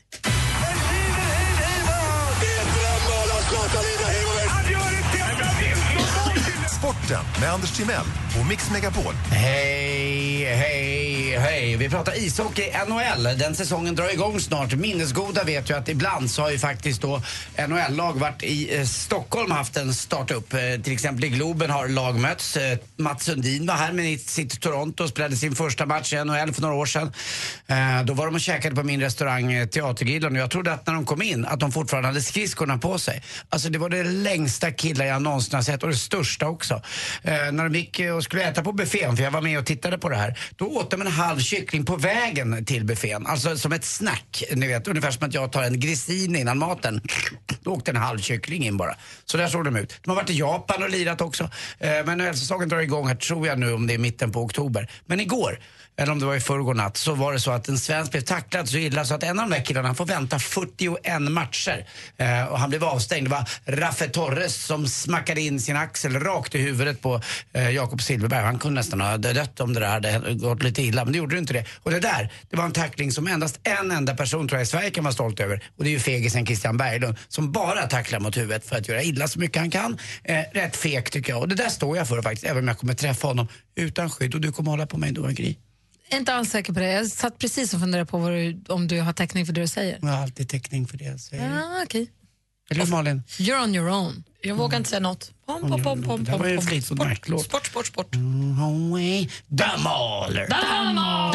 Sporten med Anders Timell och Mix Megapol. Hej, hej, hej. Vi pratar ishockey, NHL. Den säsongen drar igång snart. Minnesgoda vet ju att ibland så har ju faktiskt då NHL-lag varit i eh, Stockholm haft en startup. Eh, till exempel i Globen har lag mötts. Eh, Mats Sundin var här med sitt Toronto och spelade sin första match i NHL för några år sedan. Eh, då var de och käkade på min restaurang eh, Teatergrillen och jag trodde att när de kom in att de fortfarande hade skridskorna på sig. Alltså det var det längsta killar jag någonsin har sett och det största också. Eh, när de gick eh, och skulle äta på buffén, för jag var med och tittade på det här, då åt de en halv kyckling på vägen till buffén. Alltså som ett snack. Ni vet, ungefär som att jag tar en grissini innan maten. Då åkte en halv kyckling in bara. Så där såg de ut. De har varit i Japan och lirat också. Eh, men ölsäsongen drar igång här tror jag nu om det är mitten på oktober. Men igår eller om det var i förrgår natt, så var det så att en svensk blev tacklad så illa så att en av de där killarna han får vänta 41 matcher. Eh, och han blev avstängd. Det var Raffe Torres som smackade in sin axel rakt i huvudet på eh, Jakob Silfverberg. Han kunde nästan ha dött om det där hade gått lite illa, men det gjorde det inte det. Och det där, det var en tackling som endast en enda person tror jag i Sverige kan vara stolt över. Och det är ju fegisen Christian Berglund som bara tacklar mot huvudet för att göra illa så mycket han kan. Eh, rätt feg tycker jag. Och det där står jag för faktiskt, även om jag kommer träffa honom utan skydd. Och du kommer hålla på mig då, Gry. Jag är inte alls säker på det. Jag satt precis och funderade på vad du, om du har täckning för det du säger. Jag har alltid täckning för det jag säger. Ah, okay. Eller Malin? You're on your own. Jag vågar inte säga något. Pom, pom, pom, pom, Det här var ju en pom. Fleetwood Mac-låt. Sport, sport, sport. Away. Damaler! Damaler!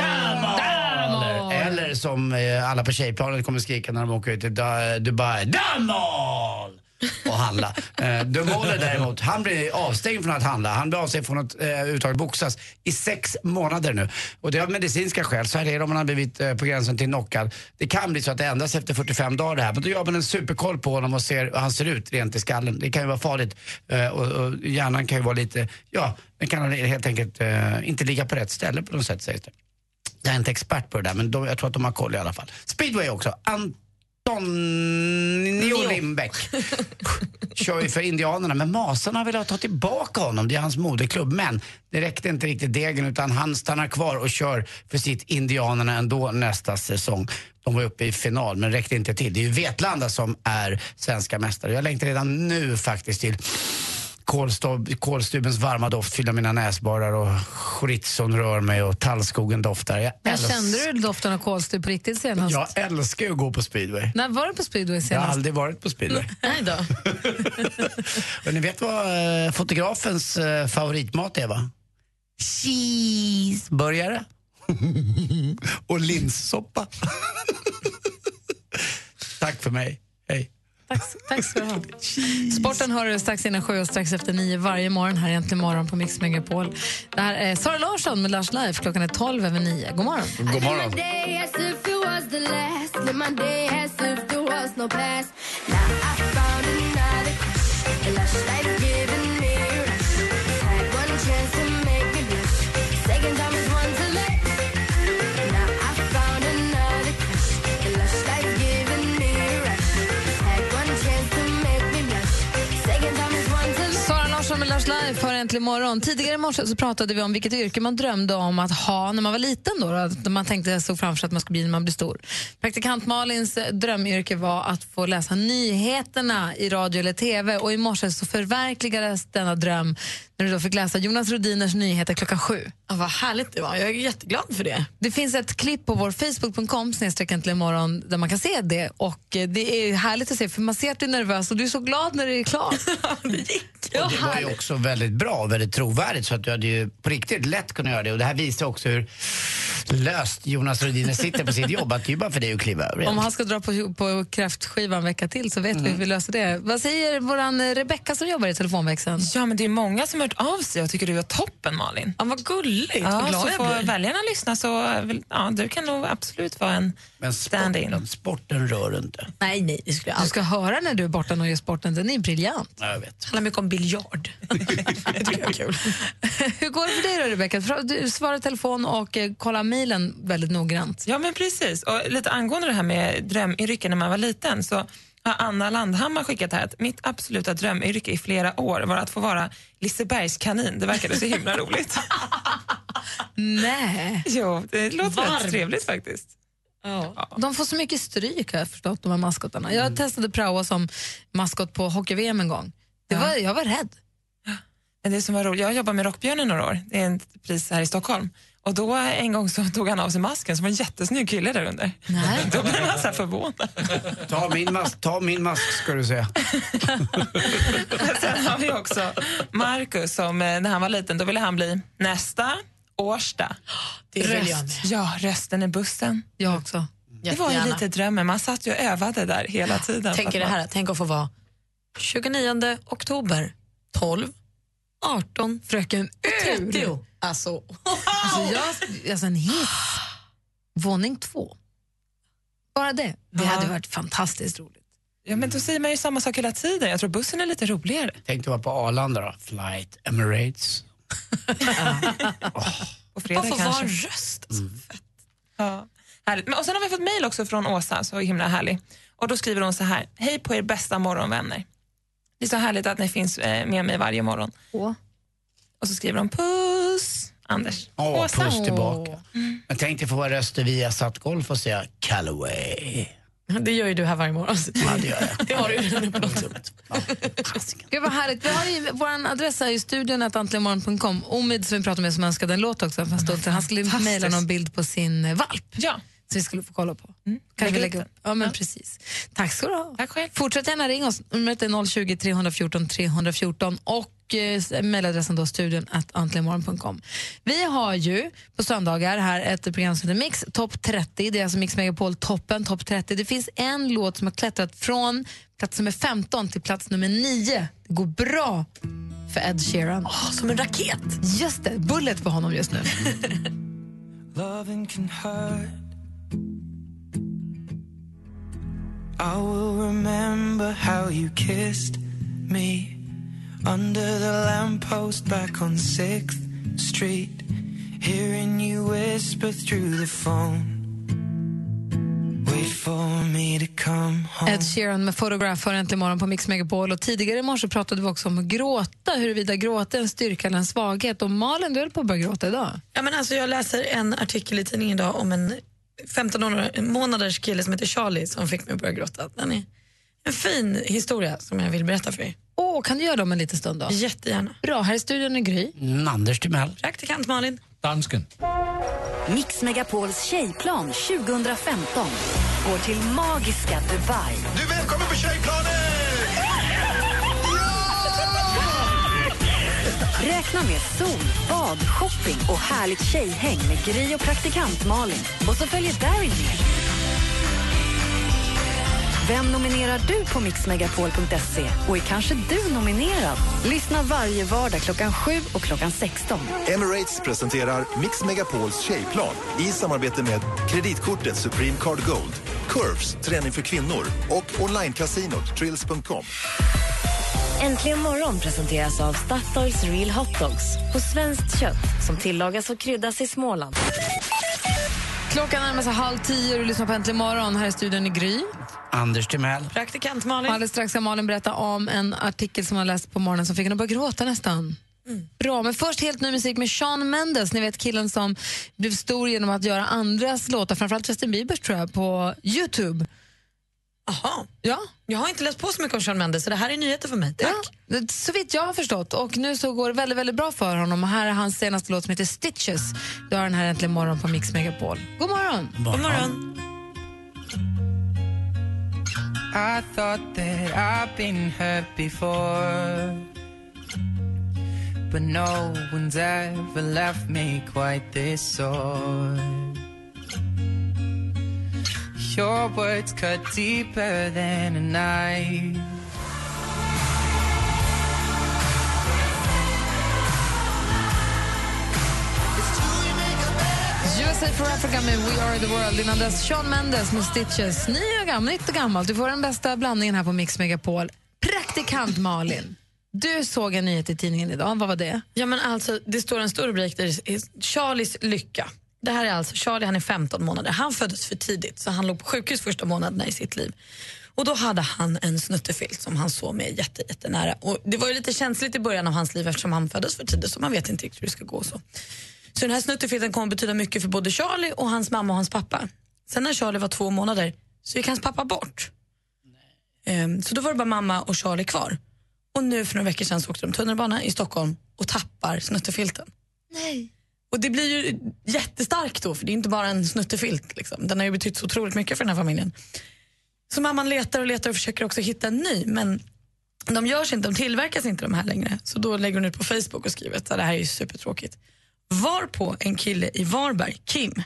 Eller som eh, alla på tjejplanet kommer skrika när de åker ut till Dubai. Damal! Och handla. Eh, Dumoller däremot, han blir avstängd från att handla. Han blir avstängd från att eh, överhuvudtaget boxas i sex månader nu. Och det är av medicinska skäl. Så här är det om man har blivit eh, på gränsen till knockad. Det kan bli så att det ändras efter 45 dagar det här. Men då gör man en superkoll på honom och ser hur han ser ut rent i skallen. Det kan ju vara farligt. Eh, och, och hjärnan kan ju vara lite, ja, den kan helt enkelt eh, inte ligga på rätt ställe på något sätt sägs det. Jag är inte expert på det där men de, jag tror att de har koll i alla fall. Speedway också. Antonio Lindbäck kör ju för Indianerna men Masarna vill ha ta tillbaka honom. Det är hans moderklubb. Men det räckte inte riktigt degen utan han stannar kvar och kör för sitt Indianerna ändå nästa säsong. De var uppe i final men räckte inte till. Det är ju Vetlanda som är svenska mästare. Jag längtar redan nu faktiskt till kolstubens varma doft fyller mina näsborrar och chorizon rör mig och tallskogen doftar. Jag, älsk- kände du doften av kolstyp på riktigt senast? jag älskar ju att gå på speedway. När var du på speedway Jag har senast? aldrig varit på speedway. Nej då. Och ni vet vad eh, fotografens eh, favoritmat är va? Cheeseburgare. och linssoppa. Tack för mig. Hej. Tack, tack ska du ha. Sporten har du strax innan sju och strax efter nio varje morgon här egentligen morgon på Mix Megapol. Det här är Sara Larsson med Lars Life. Klockan är tolv över nio. God morgon. God morgon. day as äntligen morgon. Tidigare i morse så pratade vi om vilket yrke man drömde om att ha när man var liten. Då, då, man tänkte såg framför sig att man skulle bli när man blir stor. Praktikant Malins eh, drömyrke var att få läsa nyheterna i radio eller tv. Och I morse så förverkligades denna dröm när du då fick läsa Jonas Rodiners nyheter klockan sju. Ja, vad härligt det var. Jag är jätteglad för det. Det finns ett klipp på vår Facebook.com imorgon där man kan se det. Och eh, Det är härligt att se för man ser att du är nervös och du är så glad när det är klart. det gick. Ja, Och det var ju också väldigt bra och väldigt trovärdigt så att du hade ju på riktigt lätt kunnat göra det. Och det här visar också hur löst Jonas Rhodiner sitter på sitt jobb. Att det är bara för dig att kliva över. Om han ska dra på, på kräftskiva en vecka till så vet vi Mm. hur vi löser det. Vad säger vår Rebecka som jobbar i telefonväxeln? Ja, men det är många som har hört av sig och tycker du är toppen, Malin. Ja, vad gulligt. Ja, vad glad så jag får väljarna lyssna så vill- ja, du kan nog absolut vara en Men sporten, sporten rör inte. Nej, nej, det skulle jag Du ska höra när du är borta och gör sporten, den är briljant. Ja, jag vet. Det handlar mycket om biljard. det tycker jag är kul. Hur går det för dig då Rebecka? Du svarar telefon och eh, kollar mejlen väldigt noggrant. Ja, men precis. Och lite angående det här med drömyrken när man var liten så har Anna Landhammar skickat här att mitt absoluta drömyrke i flera år var att få vara Lisebergskanin. Det verkade så himla roligt. Nej. Jo, det låter Varmt. rätt trevligt faktiskt. De får så mycket stryk har jag förstått, de här maskotarna. Jag testade praoa som maskot på hockey-VM en gång. Det var, jag var rädd. Men det som var roligt, jag jobbar med Rockbjörnen några år, det är ett pris här i Stockholm. Och då en gång så tog han av sig masken så var det en jättesnygg kille där under. Nej. Då blev man så här förvånad. Ta min mask, ta min mask ska du säga. Sen har vi också Marcus som eh, när han var liten då ville han bli nästa Årsta. Det Röst. Ja, rösten i bussen. Jag också. Det var ju Jättegärna. lite drömmen, man satt ju och övade där hela tiden. Tänk det här, tänk att få vara 29 oktober 12 18 Fröken och Ur. 30. Alltså, Alltså, jag, alltså en hiss. Våning två. Bara det. Det Ja. hade varit fantastiskt roligt. Ja, men då säger man ju samma sak hela tiden. Jag tror bussen är lite roligare. Tänkte vara på Arlanda då. Flight Emirates. På fredag Bara få kanske. vara en röst. Alltså. Ja, härligt. Men, och sen har vi fått mejl också från Åsa, så himla härlig. Och då skriver hon så här. Hej på er bästa morgonvänner. Det är så härligt att ni finns eh, med mig varje morgon. Och så skriver hon puss, Anders. Åh, Åsa. puss tillbaka. Jag tänkte få vara röster via satt golf och säga Callaway. Det gör ju du här varje morgon. Ja, det gör jag. Det har du ju redan upplåtit. Gud vad härligt. Vi har ju, vår adress är ju studion att antligenmorgon.com. Omid som vi pratade med som önskade en låt också stund sedan. Han skulle mejla någon bild på sin eh, valp. Ja. Så vi skulle få kolla på. Mm. Kanske Lägg lägga upp. Ja, men precis. Tack ska du ha. Tack själv. Fortsätt gärna ringa oss. Numret är 020 314 314 och eh, mejladressen då studion att antligenmorgon.com. Vi har ju på söndagar här ett program som heter Mix Top 30. Det är alltså Mix Megapol toppen, Top 30. Det finns en låt som har klättrat från plats nummer 15 till plats nummer 9. Det går bra för Ed Sheeran. som en raket. Just det, bullet på honom just nu. I will remember how you kissed me under the lamppost back on 6th Street. Hearing you whisper through the phone. Wait for me to come home. Ed Sheeran med Photograph har äntligen morgon på Mix Megapol. Och tidigare i morse pratade vi också om att gråta, huruvida gråta är en styrka eller en svaghet. Och Malin, du höll på att börja gråta idag. Ja, men alltså, jag läser en artikel i tidningen idag om en 15 månader- månaders kille som heter Charlie som fick mig att börja gråta. Den är en fin historia som jag vill berätta för er. Åh, kan du göra det om en liten stund då? Jättegärna. Bra, här i studion är Gry. Mm, Anders Timell. Praktikant Malin. Dansken. Mix Megapols tjejplan 2015 går till magiska Dubai. Du är välkommen på tjejplanen! Räkna med sol, bad, shopping och härligt tjejhäng med Gry och praktikant Malin. Och så följer Darin med. Vem nominerar du på mixmegapol.se? Och är kanske du nominerad? Lyssna varje vardag klockan 7 och klockan 16. Emirates presenterar Mix Megapols tjejplan i samarbete med kreditkortet Supreme Card Gold, Curves, träning för kvinnor och onlinekasinot Trills.com. Äntligen morgon presenteras av Statoils Real Hot Dogs på svenskt kött som tillagas och kryddas i Småland. Klockan närmar sig halv tio och du lyssnar på Äntligen morgon. Här i studion är Gry. Anders Timell. Praktikant Malin. alldeles strax ska Malin berätta om en artikel som hon läst på morgonen som fick henne att börja gråta nästan. Bra, men först helt ny musik med Shawn Mendes. Ni vet killen som blev stor genom att göra andras låtar, framförallt Justin Biebers tror jag, på Youtube. Aha. Ja. Jag har inte läst på så mycket om Shawn Mendes så det här är nyheter för mig. Tack. Ja, så vitt jag har förstått. Och nu så går det väldigt, väldigt bra för honom. Och här är hans senaste låt som heter Stitches. Du har den här äntligen morgon på Mix Megapol. God morgon! God morgon. I thought that I've been hurt before. But no one's ever left me quite this sore. Your words cut deeper than a knife. USA for Africa med We Are The World. Innan dess Shawn Mendes med Stitches. Ny och gammal, nytt och gammalt. Du får den bästa blandningen här på Mix Megapol. Praktikant Malin. Du såg en nyhet i tidningen idag. Vad var det? Ja, men alltså, det står en stor rubrik där Charlies lycka. Det här är alltså Charlie, han är 15 månader. Han föddes för tidigt så han låg på sjukhus första månaderna i sitt liv. Och då hade han en snuttefilt som han såg med jätte, jättenära. Och det var ju lite känsligt i början av hans liv eftersom han föddes för tidigt så man vet inte riktigt hur det ska gå. Så, så den här snuttefilten kommer betyda mycket för både Charlie och hans mamma och hans pappa. Sen när Charlie var två månader så gick hans pappa bort. Ehm, så då var det bara mamma och Charlie kvar. Och nu för några veckor sedan så åkte de tunnelbana i Stockholm och tappar snuttefilten. Nej. Och det blir ju jättestarkt då, för det är inte bara en snuttefilt. Liksom. Den har ju betytt så otroligt mycket för den här familjen. Så mamman letar och letar och försöker också hitta en ny, men de görs inte, de tillverkas inte de här längre. Så då lägger hon ut på Facebook och skriver att det här är ju supertråkigt. Varpå en kille i Varberg, Kim,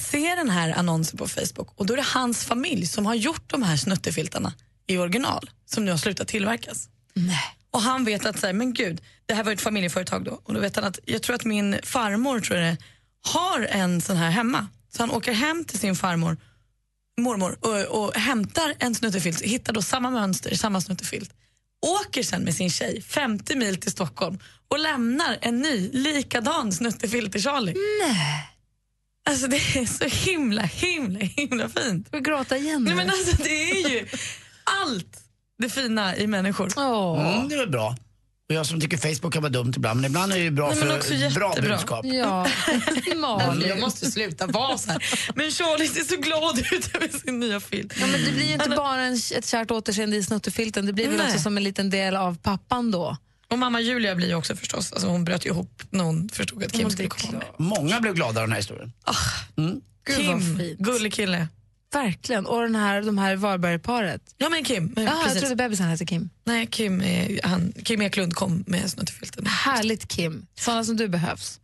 ser den här annonsen på Facebook och då är det hans familj som har gjort de här snuttefiltarna i original som nu har slutat tillverkas. Nej. Och han vet att, så här, men gud, det här var ett familjeföretag då. Och då vet han att, jag tror att min farmor tror jag det, har en sån här hemma. Så han åker hem till sin farmor, mormor, och, och hämtar en snuttefilt, hittar då samma mönster, samma snuttefilt. Åker sen med sin tjej 50 mil till Stockholm och lämnar en ny likadan snuttefilt till Charlie. Nej. Alltså det är så himla, himla, himla fint. Du gråta igen Nej, men alltså, Det är ju allt det fina i människor. Mm, det är väl bra. Och jag som tycker Facebook kan vara dumt ibland, men ibland är det ju bra Nej, för också bra jättebra. budskap. Ja. Jag måste sluta vara så här. Men Charlie ser så glad ut över sin nya film. Ja, men det blir ju inte bara en, ett kärt återseende i snuttefilten, det blir väl också som en liten del av pappan då. Och mamma Julia blir ju också förstås, alltså hon bröt ju ihop när hon förstod att Kim skulle komma med. Många blev glada av den här historien. Mm. Gud, Kim, gullig kille. Verkligen. Och den här, de här Varbergparet. Ja men Kim. Ja, jag precis. trodde bebisen hette Kim. Nej, Kim, är, han, Kim Eklund kom med snuttefilten. Härligt Kim. Såna som du behövs.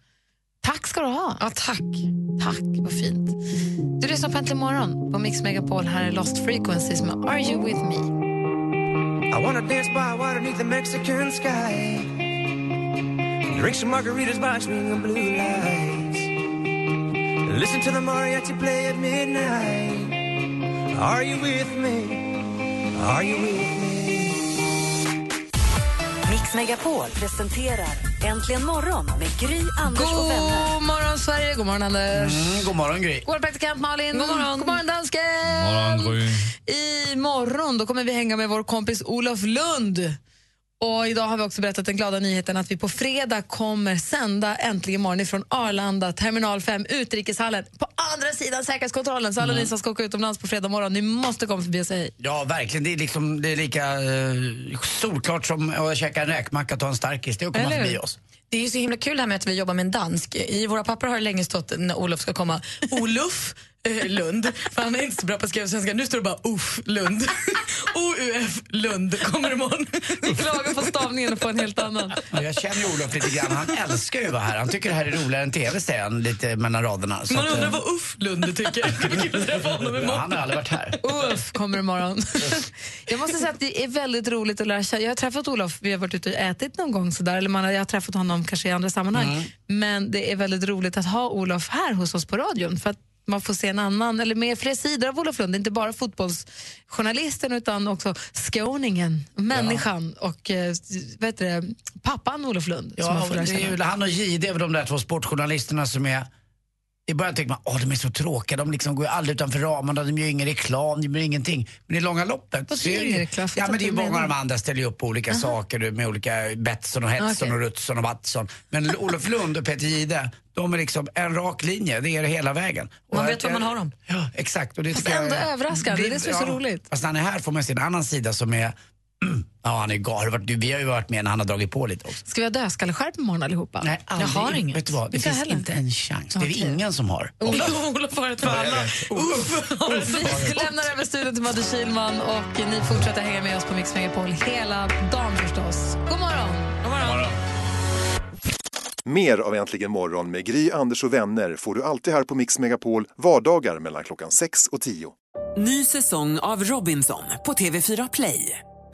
Tack ska du ha. Ja, tack. Tack, vad fint. Du lyssnar på Äntligen morgon på Mix Megapol. Här är Lost Frequencies med Are You With Me. I wanna dance by water beneath the Mexican sky. Drink some margaritas by swinging blue lights. Listen to the mariachi play at midnight. Are you with me? Are you with me? Mix Megapol presenterar Äntligen morgon med Gry, Anders och vänner. God morgon, Sverige. God morgon, Anders. Mm, god morgon, Gry. God morgon, praktikant Malin. God morgon, God morgon dansken. Morgon, Gry. Imorgon då kommer vi hänga med vår kompis Olof Lund. Och idag har vi också berättat den glada nyheten att vi på fredag kommer sända Äntligen morgon ifrån Arlanda, terminal 5, utrikeshallen på andra sidan säkerhetskontrollen. Så alla Mm. ni som ska åka utomlands på fredag morgon, ni måste komma förbi och säga hej. Ja, verkligen. Det är, liksom, det är lika uh, solklart som att käka en räkmacka och ta en starkis. Det är att komma Eller förbi oss. Det är ju så himla kul det här med att vi jobbar med en dansk. I våra papper har det länge stått när Olof ska komma, Olof eh, Lund. För han är inte så bra på att skriva svenska. Nu står det bara Uff Lund. O-U-F Lund kommer imorgon. Ni klagar på stavningen och får en helt annan. Ja, jag känner ju Olof lite grann. Han älskar ju att vara här. Han tycker det här är roligare än TV, säger han lite mellan raderna. Så Man att, undrar eh, vad Uff Lund tycker. Kul att träffa honom ja, imorgon. han har aldrig varit här. Uff kommer imorgon. Jag måste säga att det är väldigt roligt att lära känna. Jag har träffat Olof, vi har varit ute och ätit någon gång sådär, eller man har, jag har träffat honom kanske i andra sammanhang. Men det är väldigt roligt att ha Olof här hos oss på radion för att man får se en annan, eller mer fler sidor av Olof Lund. Inte bara fotbollsjournalisten utan också skåningen, människan och eh, vad heter det, pappan Olof Lund. som man Ja, får det är ju, han och Jihde är väl de där två sportjournalisterna som är i början tänker man att de är så tråkiga, de liksom går ju aldrig utanför ramarna, de gör ingen reklam, de gör ingenting. Men i långa loppet Vad så är det ju... reklam? Ja men det är många av de andra ställer ju upp på olika saker med olika Betsson och Hetson Okej. och Rutsson och Watson. Men Olof Lund och Peter Jihde, de är liksom en rak linje, det är det hela vägen. Och Man här- vet var man har dem. Ja, exakt. Och det Fast jag ändå är- överraskande, det är det är så roligt. Fast när han är här får man se en annan sida som är, ja han är galen. Vi har ju varit med när han har dragit på lite också. Ska vi ha dödskalleskärp imorgon allihopa? Nej, aldrig. Jag har inget. Vet du vad, det Inte finns heller. inte en chans. Det är det Okej. ingen som har. Olof har ett för alla. Vi lämnar över studion till Madde Kihlman och ni fortsätter hänga med oss på Mix Megapol hela dagen förstås. God morgon! God morgon. Mer av Äntligen morgon med Gry, Anders och vänner får du alltid här på Mix Megapol vardagar mellan klockan 6 och 10. Ny säsong av Robinson på TV4 Play.